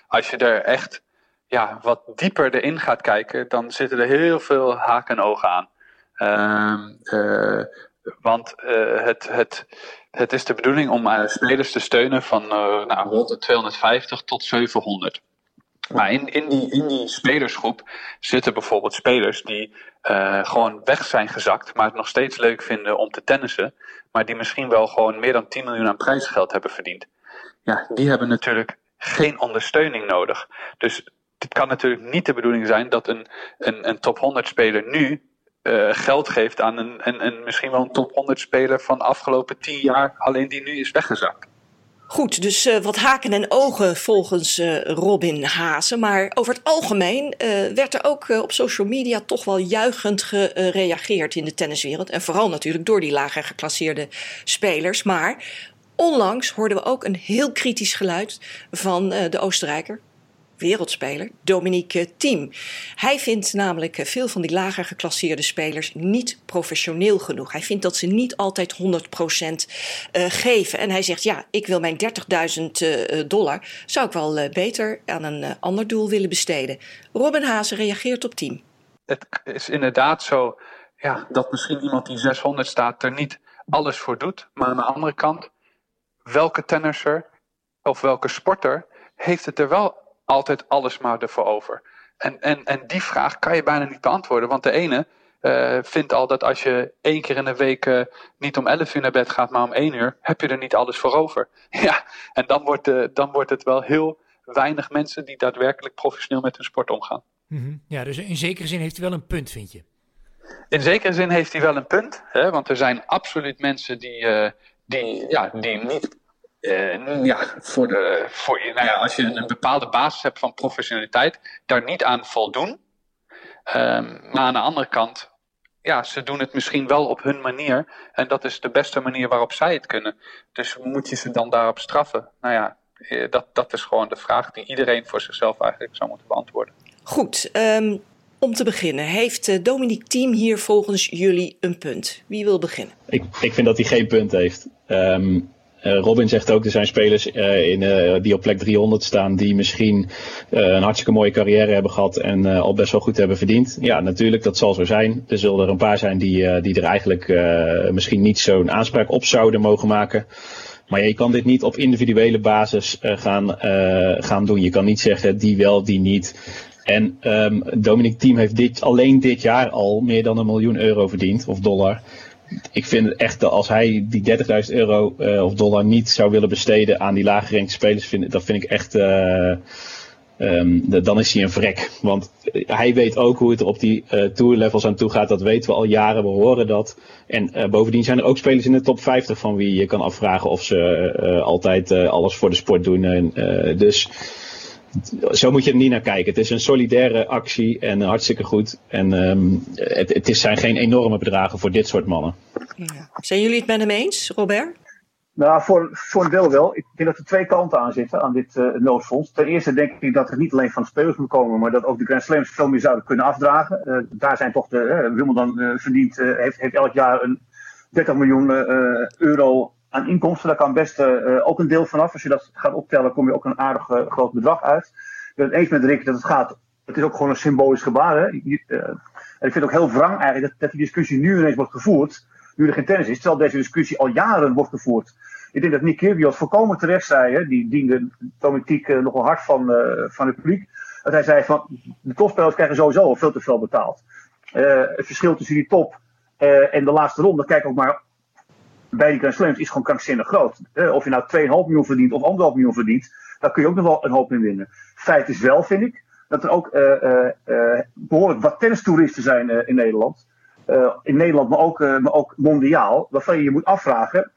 als je er echt ja, wat dieper erin gaat kijken, dan zitten er heel veel haken en ogen aan. Ehm, want het, het, het is de bedoeling om uh, spelers te steunen van uh, nou, rond de 250 tot 700. Maar in, in, die, in die spelersgroep zitten bijvoorbeeld spelers die uh, gewoon weg zijn gezakt, maar het nog steeds leuk vinden om te tennissen, maar die misschien wel gewoon meer dan 10 miljoen aan prijsgeld hebben verdiend. Ja, die hebben natuurlijk geen ondersteuning nodig. Dus het kan natuurlijk niet de bedoeling zijn dat een, een, een top 100 speler nu uh, geld geeft aan een, een, een, misschien wel een top 100 speler van de afgelopen 10 jaar, alleen die nu is weggezakt. Goed, dus uh, wat haken en ogen volgens uh, Robin Hazen. Maar over het algemeen werd er ook op social media toch wel juichend gereageerd in de tenniswereld. En vooral natuurlijk door die lager geclasseerde spelers. Maar onlangs hoorden we ook een heel kritisch geluid van de Oostenrijker wereldspeler, Dominique Thiem. Hij vindt namelijk eh, veel van die lager geclasseerde spelers niet professioneel genoeg. Hij vindt dat ze niet altijd 100% uh, geven. En hij zegt, ja, ik wil mijn 30.000 dollar, zou ik wel beter aan een ander doel willen besteden. Robin Hazen reageert op Thiem. Het is inderdaad zo ja, dat misschien iemand die 600 staat er niet alles voor doet. Maar aan de andere kant, welke tennisser of welke sporter heeft het er wel altijd alles maar ervoor over? En, en, en die vraag kan je bijna niet beantwoorden. Want de ene uh, vindt al dat als je één keer in de week uh, niet om 11 uur naar bed gaat, maar om 1 uur, heb je er niet alles voor over. Ja, en dan wordt, uh, dan wordt het wel heel weinig mensen die daadwerkelijk professioneel met hun sport omgaan. Mm -hmm. Ja, dus in zekere zin heeft hij wel een punt, vind je? In zekere zin heeft hij wel een punt. Hè, want er zijn absoluut mensen die, die, ja, die niet uh, ja, voor de, voor, nou ja, als je een, bepaalde basis hebt van professionaliteit, daar niet aan voldoen. Um, maar aan de andere kant, ja, ze doen het misschien wel op hun manier. En dat is de beste manier waarop zij het kunnen. Dus moet je ze dan daarop straffen? Nou ja, eh, dat, dat is gewoon de vraag die iedereen voor zichzelf eigenlijk zou moeten beantwoorden. Goed, um, om te beginnen, heeft Dominique Thiem hier volgens jullie een punt? Wie wil beginnen? Ik, ik vind dat hij geen punt heeft. Um, Robin zegt ook, er zijn spelers uh, in, uh, die op plek 300 staan die misschien een hartstikke mooie carrière hebben gehad en al best wel goed hebben verdiend. Ja, natuurlijk, dat zal zo zijn. Er zullen er een paar zijn die, die er eigenlijk misschien niet zo'n aanspraak op zouden mogen maken. Maar je kan dit niet op individuele basis gaan, gaan doen. Je kan niet zeggen die wel, die niet. En um, Dominic Team heeft dit, alleen dit jaar al meer dan een miljoen euro verdiend, of dollar ik vind echt dat als hij die 30.000 euro uh, of dollar niet zou willen besteden aan die lage spelers, vind, dat vind ik echt. Um, de, dan is hij een vrek. Want hij weet ook hoe het op die uh, tourlevels aan toe gaat. Dat weten we al jaren, we horen dat. En bovendien zijn er ook spelers in de top 50 van wie je kan afvragen of ze altijd alles voor de sport doen. En, dus zo moet je er niet naar kijken. Het is een solidaire actie en hartstikke goed. En um, het, het is, zijn geen enorme bedragen voor dit soort mannen. Ja. Zijn jullie het met hem eens, Robert? Nou, voor, voor een deel wel. Ik denk dat er twee kanten aan zitten aan dit uh, noodfonds. Ten eerste denk ik dat het niet alleen van de spelers moet komen, maar dat ook de Grand Slams veel meer zouden kunnen afdragen. Uh, daar zijn toch de, uh, Wimbledon verdient, heeft, heeft elk jaar een 30 miljoen euro aan inkomsten. Daar kan best uh, ook een deel vanaf. Als je dat gaat optellen, kom je ook een aardig uh, groot bedrag uit. Ik ben het eens met Rick dat het gaat. Het is ook gewoon een symbolisch gebaar. Hè? En ik vind het ook heel wrang eigenlijk dat, die discussie nu ineens wordt gevoerd. Nu er geen tennis is, terwijl deze discussie al jaren wordt gevoerd. Ik denk dat Nick Kyrgios volkomen terecht zei, die diende uh, nogal hard van, van het publiek. Dat hij zei van, de topspelers krijgen sowieso al veel te veel betaald. Het verschil tussen die top en de laatste ronde, kijk ook maar bij die Grand is gewoon krankzinnig groot. of je nou 2,5 miljoen verdient of 1,5 miljoen verdient, daar kun je ook nog wel een hoop in winnen. Feit is wel, vind ik, dat er ook uh, uh, behoorlijk wat tennistoeristen zijn in Nederland. in Nederland, maar ook, maar ook mondiaal, waarvan je je moet afvragen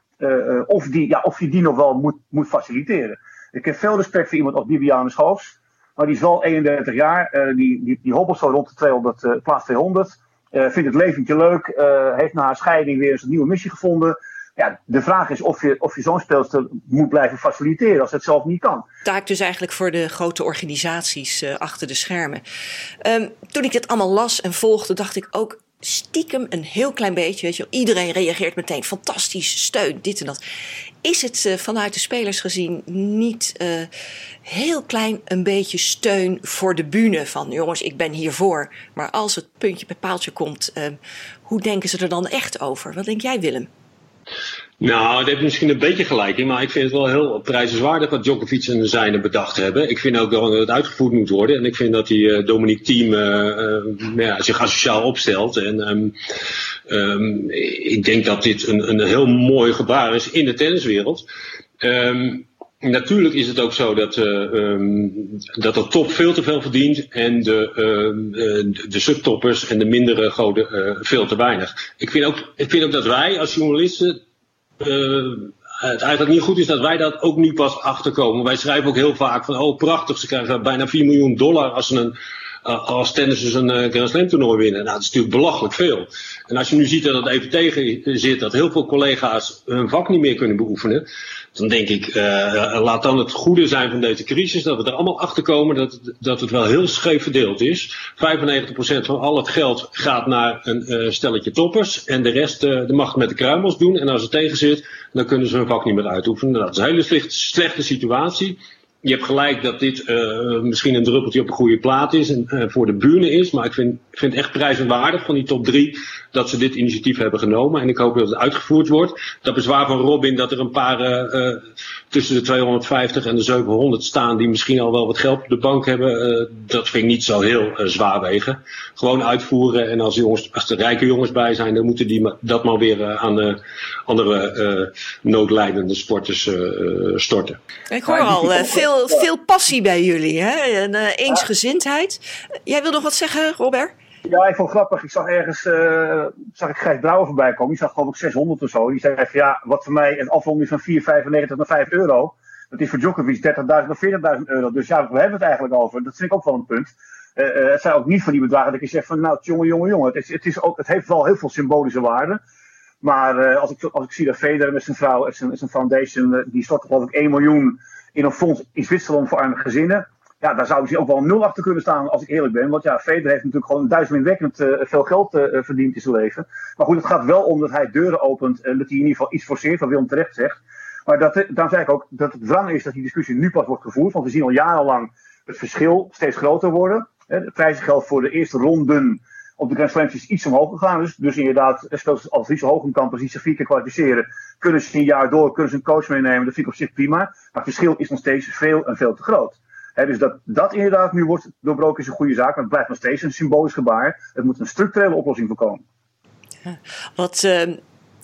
of, die, ja, of je die nog wel moet, moet faciliteren. Ik heb veel respect voor iemand als Bibiane Schoofs, maar die is wel 31 jaar, die, die, die hobbelt zo rond de 200, plaats 200. vindt het leventje leuk, heeft na haar scheiding weer eens een nieuwe missie gevonden ja, de vraag is of je, of je zo'n speelster moet blijven faciliteren als het zelf niet kan. Taak dus eigenlijk voor de grote organisaties uh, achter de schermen. Um, toen ik dit allemaal las en volgde, dacht ik ook stiekem een heel klein beetje. Weet je, iedereen reageert meteen fantastisch, steun, dit en dat. Is het uh, vanuit de spelers gezien niet uh, heel klein een beetje steun voor de bühne? Van jongens, ik ben hiervoor. Maar als het puntje bij paaltje komt, hoe denken ze er dan echt over? Wat denk jij, Willem? Nou, dat heeft misschien een beetje gelijk maar ik vind het wel heel prijzenswaardig wat Djokovic en de zijnen bedacht hebben. Ik vind ook dat het uitgevoerd moet worden en ik vind dat die uh, Dominique Team uh, uh, ja, zich asociaal opstelt. En um, um, ik denk dat dit een, een heel mooi gebaar is in de tenniswereld. Um, Natuurlijk is het ook zo dat, uh, dat de top veel te veel verdient en de, uh, de subtoppers en de mindere goden uh, veel te weinig. Ik vind, ook, ik vind ook dat wij als journalisten het eigenlijk niet goed is dat wij dat ook nu pas achterkomen. Wij schrijven ook heel vaak van, oh prachtig, ze krijgen bijna 4 miljoen dollar als ze een, als tennissers een uh, Grand Slam toernooi winnen. Nou, dat is natuurlijk belachelijk veel. En als je nu ziet dat het even tegen zit, dat heel veel collega's hun vak niet meer kunnen beoefenen dan denk ik, uh, laat dan het goede zijn van deze crisis, dat we er allemaal achter komen dat, dat het wel heel scheef verdeeld is. 95% van al het geld gaat naar een stelletje toppers en de rest uh, de macht met de kruimels doen. En als het tegen zit, dan kunnen ze hun vak niet meer uitoefenen. Dat is een hele slechte situatie je hebt gelijk dat dit uh, misschien een druppeltje op een goede plaat is en uh, voor de buren is. Maar ik vind, vind echt prijzenwaardig van die top drie dat ze dit initiatief hebben genomen. En ik hoop dat het uitgevoerd wordt. Dat bezwaar van Robin dat er een paar uh, tussen de 250 en de 700 staan die misschien al wel wat geld op de bank hebben. dat vind ik niet zo heel zwaar wegen. Gewoon uitvoeren en als, er rijke jongens bij zijn, dan moeten die dat maar weer aan de andere noodlijdende sporters storten. Ik hoor al veel veel, veel passie bij jullie, hè? En, uh, eensgezindheid. Jij wil nog wat zeggen, Robert? Ja, ik vond het grappig. Ik zag ergens, uh, zag ik Gijs Brouwer voorbij komen. Die zag geloof ik 600 of zo. Die zei van ja, wat voor mij een afronding van 4,95 naar 5 euro. Dat is voor Djokovic 30.000 of 40.000 euro. Dus ja, we hebben het eigenlijk over. Dat vind ik ook wel een punt. Uh, uh, het zijn ook niet van die bedragen dat je zegt van nou, jongen, jongen, jongen. Het, is, het, is ook, het heeft wel heel veel symbolische waarde. Maar als, ik, als ik zie dat Federer met zijn vrouw en zijn, zijn foundation, die stort geloof ik 1 miljoen in een fonds in Zwitserland voor arme gezinnen. Ja, daar zou hij ook wel nul achter kunnen staan, als ik eerlijk ben. Want ja, Federer heeft natuurlijk gewoon duizendwekkend uh, veel geld uh, verdiend in zijn leven. Maar goed, het gaat wel om dat hij deuren opent en dat hij in ieder geval iets forceert, wat Willem terecht zegt. Maar dat, dan zei ik ook dat het wrang is dat die discussie nu pas wordt gevoerd. Want we zien al jarenlang het verschil steeds groter worden. Het prijzengeld voor de eerste ronden op de Grand is iets omhoog gegaan. Dus, dus inderdaad, als Lies Hogenkamp zich vier keer kwalificeren, kunnen ze een jaar door, kunnen ze een coach meenemen. Dat vind ik op zich prima. Maar het verschil is nog steeds veel en veel te groot. dus dat dat inderdaad nu wordt doorbroken is een goede zaak. Maar het blijft nog steeds een symbolisch gebaar. Het moet een structurele oplossing voorkomen. Wat uh,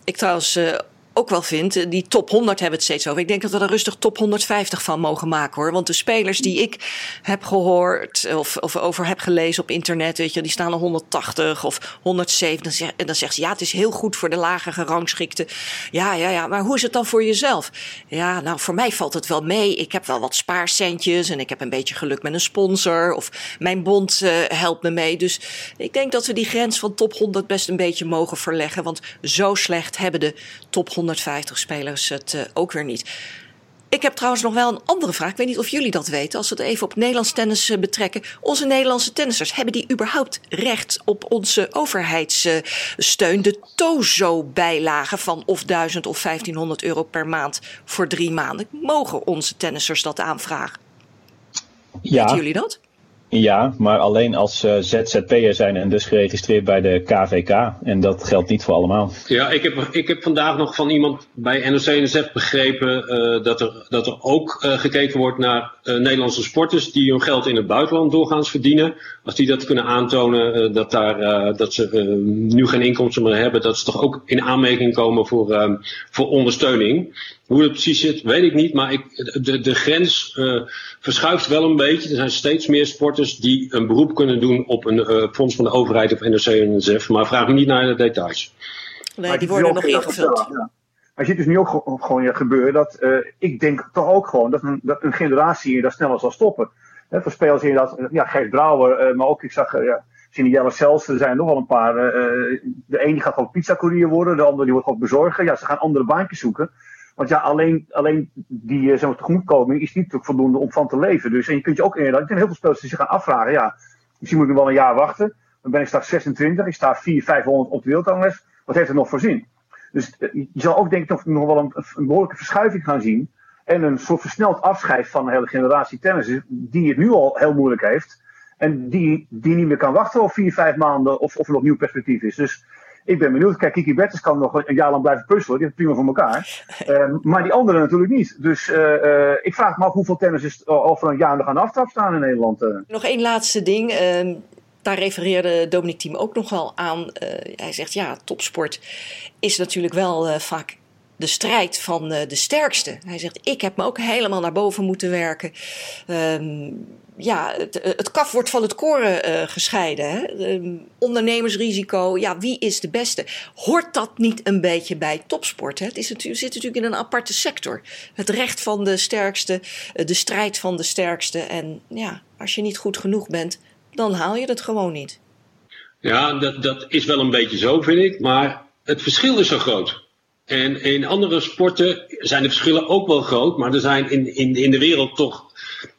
ik trouwens uh, ook wel vind, die top 100 hebben het steeds over. Ik denk dat we er rustig top 150 van mogen maken hoor. Want de spelers die ik heb gehoord of, of over heb gelezen op internet, weet je, die staan er 180 of 170. En dan zegt ze ja, het is heel goed voor de lage gerangschikte. Ja, ja, ja, maar hoe is het dan voor jezelf? Ja, nou, voor mij valt het wel mee. Ik heb wel wat spaarcentjes en ik heb een beetje geluk met een sponsor. Of mijn bond uh, helpt me mee. Dus ik denk dat we die grens van top 100 best een beetje mogen verleggen. Want zo slecht hebben de top 100 150 spelers het uh, ook weer niet. Ik heb trouwens nog wel een andere vraag. Ik weet niet of jullie dat weten. Als we het even op Nederlands tennis uh, betrekken. Onze Nederlandse tennissers, hebben die überhaupt recht op onze overheidssteun? De TOZO-bijlage van of 1000 of 1500 euro per maand voor drie maanden. Mogen onze tennissers dat aanvragen? Ja. Weten jullie dat? Ja, maar alleen als uh, ZZP'er zijn en dus geregistreerd bij de KVK. En dat geldt niet voor allemaal. Ja, ik heb, ik heb vandaag nog van iemand bij NOC-NSF begrepen uh, dat, er, dat er ook uh, gekeken wordt naar Nederlandse sporters die hun geld in het buitenland doorgaans verdienen. Als die dat kunnen aantonen dat, daar, dat ze nu geen inkomsten meer hebben, dat ze toch ook in aanmerking komen voor, voor ondersteuning. Hoe het precies zit, weet ik niet. Maar ik, de, de grens uh, verschuift wel een beetje. Er zijn steeds meer sporters die een beroep kunnen doen op een uh, fonds van de overheid of NRC en NSF. Maar vraag me niet naar de details. Nee, die worden nog ingevuld. Ja. Maar je ziet dus nu ook gewoon gebeuren dat uh, ik denk toch ook gewoon dat een, dat een generatie daar sneller zal stoppen. Voor spelers inderdaad, ja, Brouwer, maar ook ik zag, ja, Jelle zelfs, er zijn nog wel een paar. de ene gaat gewoon pizzacourier worden, de andere die wordt gewoon bezorgen. Ja, ze gaan andere baantjes zoeken. Want ja, alleen, alleen die zeg maar, tegemoetkoming is niet voldoende om van te leven. Dus en je kunt je ook inderdaad, er zijn heel veel spelers die zich gaan afvragen, ja, misschien moet ik nog wel een jaar wachten. Dan ben ik straks 26, ik sta 400, 500 op de wereldranglist. Wat heeft het nog voor zin? Dus je zal ook denk ik nog, nog wel een, een, behoorlijke verschuiving gaan zien. En een soort versneld afscheid van een hele generatie tennissers die het nu al heel moeilijk heeft. En die, die niet meer kan wachten op vier, vijf maanden of, of er nog nieuw perspectief is. Dus ik ben benieuwd. Kijk, Kiki Bertens kan nog een jaar lang blijven puzzelen. Die heeft prima voor elkaar. Uh, maar die anderen natuurlijk niet. Dus uh, uh, ik vraag me af hoeveel tennissers over een jaar nog aan de aftrap staan in Nederland. Nog één laatste ding. Ehm, daar refereerde Dominic Thiem ook nogal aan. hij zegt ja, topsport is natuurlijk wel vaak de strijd van de sterkste. Hij zegt, ik heb me ook helemaal naar boven moeten werken. Ehm, ja, het, het, kaf wordt van het koren uh, gescheiden. Hè? Um, ondernemersrisico, ja, wie is de beste? Hoort dat niet een beetje bij topsport? Hè? Het is natuurlijk, zit natuurlijk in een aparte sector. Het recht van de sterkste, de strijd van de sterkste. En ja, als je niet goed genoeg bent, dan haal je het gewoon niet. Ja, dat, dat is wel een beetje zo, vind ik. Maar het verschil is zo groot. En in andere sporten zijn de verschillen ook wel groot, maar er zijn in, in, in de wereld toch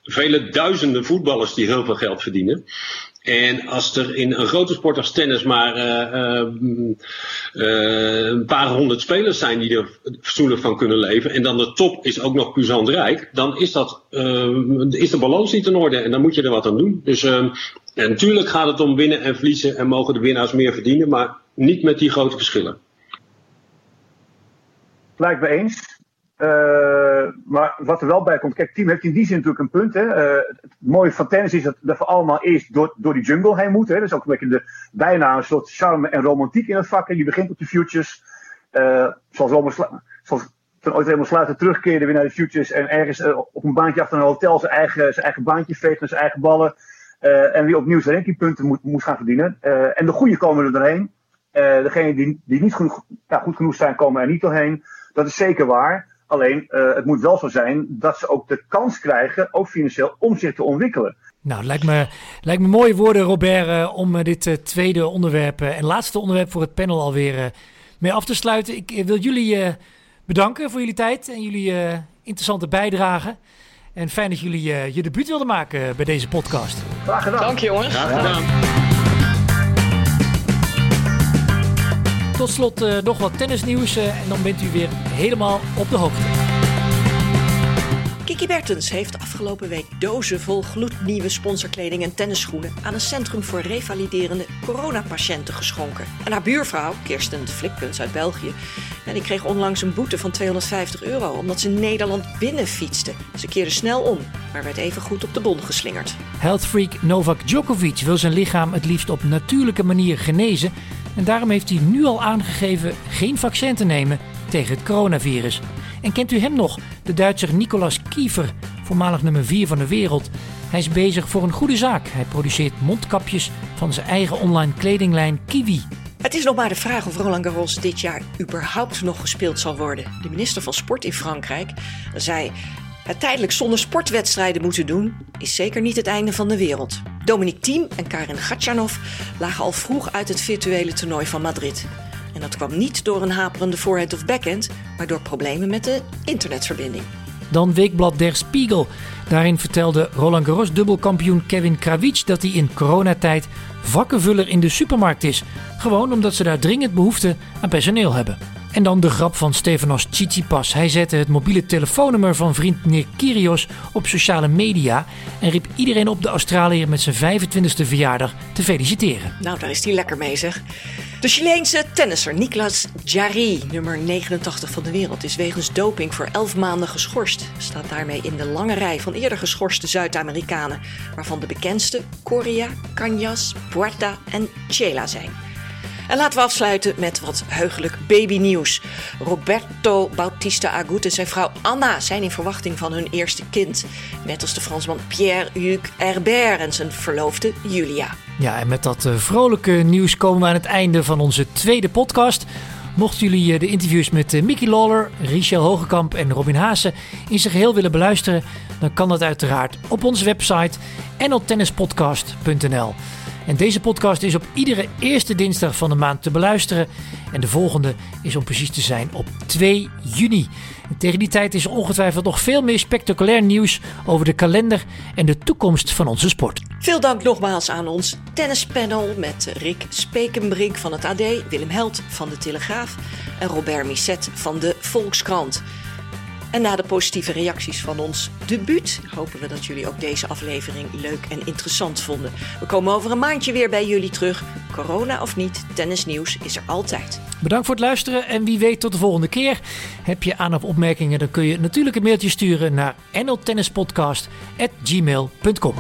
vele duizenden voetballers die heel veel geld verdienen. En als er in een grote sport als tennis maar uh, uh, een paar honderd spelers zijn die er fatsoenlijk van kunnen leven, en dan de top is ook nog puissant dan is, dat, is de balans niet in orde en dan moet je er wat aan doen. Dus natuurlijk gaat het om winnen en verliezen en mogen de winnaars meer verdienen, maar niet met die grote verschillen. Lijkt me eens. Uh, maar wat er wel bij komt, kijk, team heeft in die zin natuurlijk een punt. Hè. Uh, het mooie van tennis is dat, dat we allemaal eerst door, door die jungle heen moeten. Hè. Dat is ook een beetje de, bijna een soort charme en romantiek in het vak. Je begint op de futures. Uh, zoals, zoals toen ooit helemaal sluiten terugkeerde weer naar de futures. En ergens op een baantje achter een hotel zijn eigen, zijn eigen baantje veegt met zijn eigen ballen. en weer opnieuw zijn rankingpunten moet, moet gaan verdienen. en de goede komen er doorheen. degenen die, die niet genoeg, ja, goed genoeg zijn, komen er niet doorheen. Dat is zeker waar. Alleen, uh, het moet wel zo zijn dat ze ook de kans krijgen, ook financieel, om zich te ontwikkelen. Nou, lijkt me, lijkt me mooie woorden, Robert, uh, om uh, dit tweede onderwerp en laatste onderwerp voor het panel alweer mee af te sluiten. Ik wil jullie bedanken voor jullie tijd en jullie interessante bijdrage. En fijn dat jullie je debuut wilden maken bij deze podcast. Graag gedaan. Dank je jongens. Graag gedaan. Tot slot uh, nog wat tennisnieuws uh, en dan bent u weer helemaal op de hoogte. Kiki Bertens heeft afgelopen week dozen vol gloednieuwe sponsorkleding en tennisschoenen aan een centrum voor revaliderende coronapatiënten geschonken. En haar buurvrouw, Kirsten Flikpuns uit België, en die kreeg onlangs een boete van 250 euro omdat ze Nederland binnenfietste. Ze keerde snel om, maar werd even goed op de bon geslingerd. Healthfreak Novak Djokovic wil zijn lichaam het liefst op natuurlijke manier genezen en daarom heeft hij nu al aangegeven geen vaccin te nemen tegen het coronavirus. En kent u hem nog, de Duitser Nicolas Kiefer, voormalig nummer 4 van de wereld? Hij is bezig voor een goede zaak. Hij produceert mondkapjes van zijn eigen online kledinglijn Kiwi. Het is nog maar de vraag of Roland Garros dit jaar überhaupt nog gespeeld zal worden. De minister van Sport in Frankrijk zei het tijdelijk zonder sportwedstrijden moeten doen, is zeker niet het einde van de wereld. Dominic Thiem en Karin Gatjanov lagen al vroeg uit het virtuele toernooi van Madrid. En dat kwam niet door een haperende voorhand of backhand, maar door problemen met de internetverbinding. Dan Weekblad Der Spiegel. Daarin vertelde Roland Garros dubbelkampioen Kevin Krawic dat hij in coronatijd vakkenvuller in de supermarkt is. Gewoon omdat ze daar dringend behoefte aan personeel hebben. En dan de grap van Stefanos Tsitsipas. Hij zette het mobiele telefoonnummer van vriend Kyrgios op sociale media en riep iedereen op de Australiër met zijn 25e verjaardag te feliciteren. Nou, daar is hij lekker mee zeg. De Chileense tennisser Niklas Jarry, nummer 89 van de wereld, is wegens doping voor 11 maanden geschorst. Staat daarmee in de lange rij van eerder geschorste Zuid-Amerikanen, waarvan de bekendste Coria, Cañas, Puerta en Chela zijn. En laten we afsluiten met wat heugelijk babynieuws. Roberto Bautista Agut en zijn vrouw Anna zijn in verwachting van hun eerste kind. Net als de Fransman Pierre-Hugues Herbert en zijn verloofde Julia. Ja, en met dat uh, vrolijke nieuws komen we aan het einde van onze tweede podcast. Mochten jullie uh, de interviews met uh, Mickey Lawler, Richel Hogekamp en Robin Haase in zijn geheel willen beluisteren, dan kan dat uiteraard op onze website nltennispodcast.nl. En deze podcast is op iedere eerste dinsdag van de maand te beluisteren. En de volgende is om precies te zijn op 2 juni. En tegen die tijd is er ongetwijfeld nog veel meer spectaculair nieuws over de kalender en de toekomst van onze sport. Veel dank nogmaals aan ons tennispanel met Rick Spekenbrink van het AD, Willem Held van de Telegraaf en Robert Misset van de Volkskrant. En na de positieve reacties van ons debuut hopen we dat jullie ook deze aflevering leuk en interessant vonden. We komen over een maandje weer bij jullie terug. Corona of niet, tennisnieuws is er altijd. Bedankt voor het luisteren en wie weet tot de volgende keer. Heb je aan of opmerkingen, dan kun je natuurlijk een mailtje sturen naar nltennispodcast.gmail.com.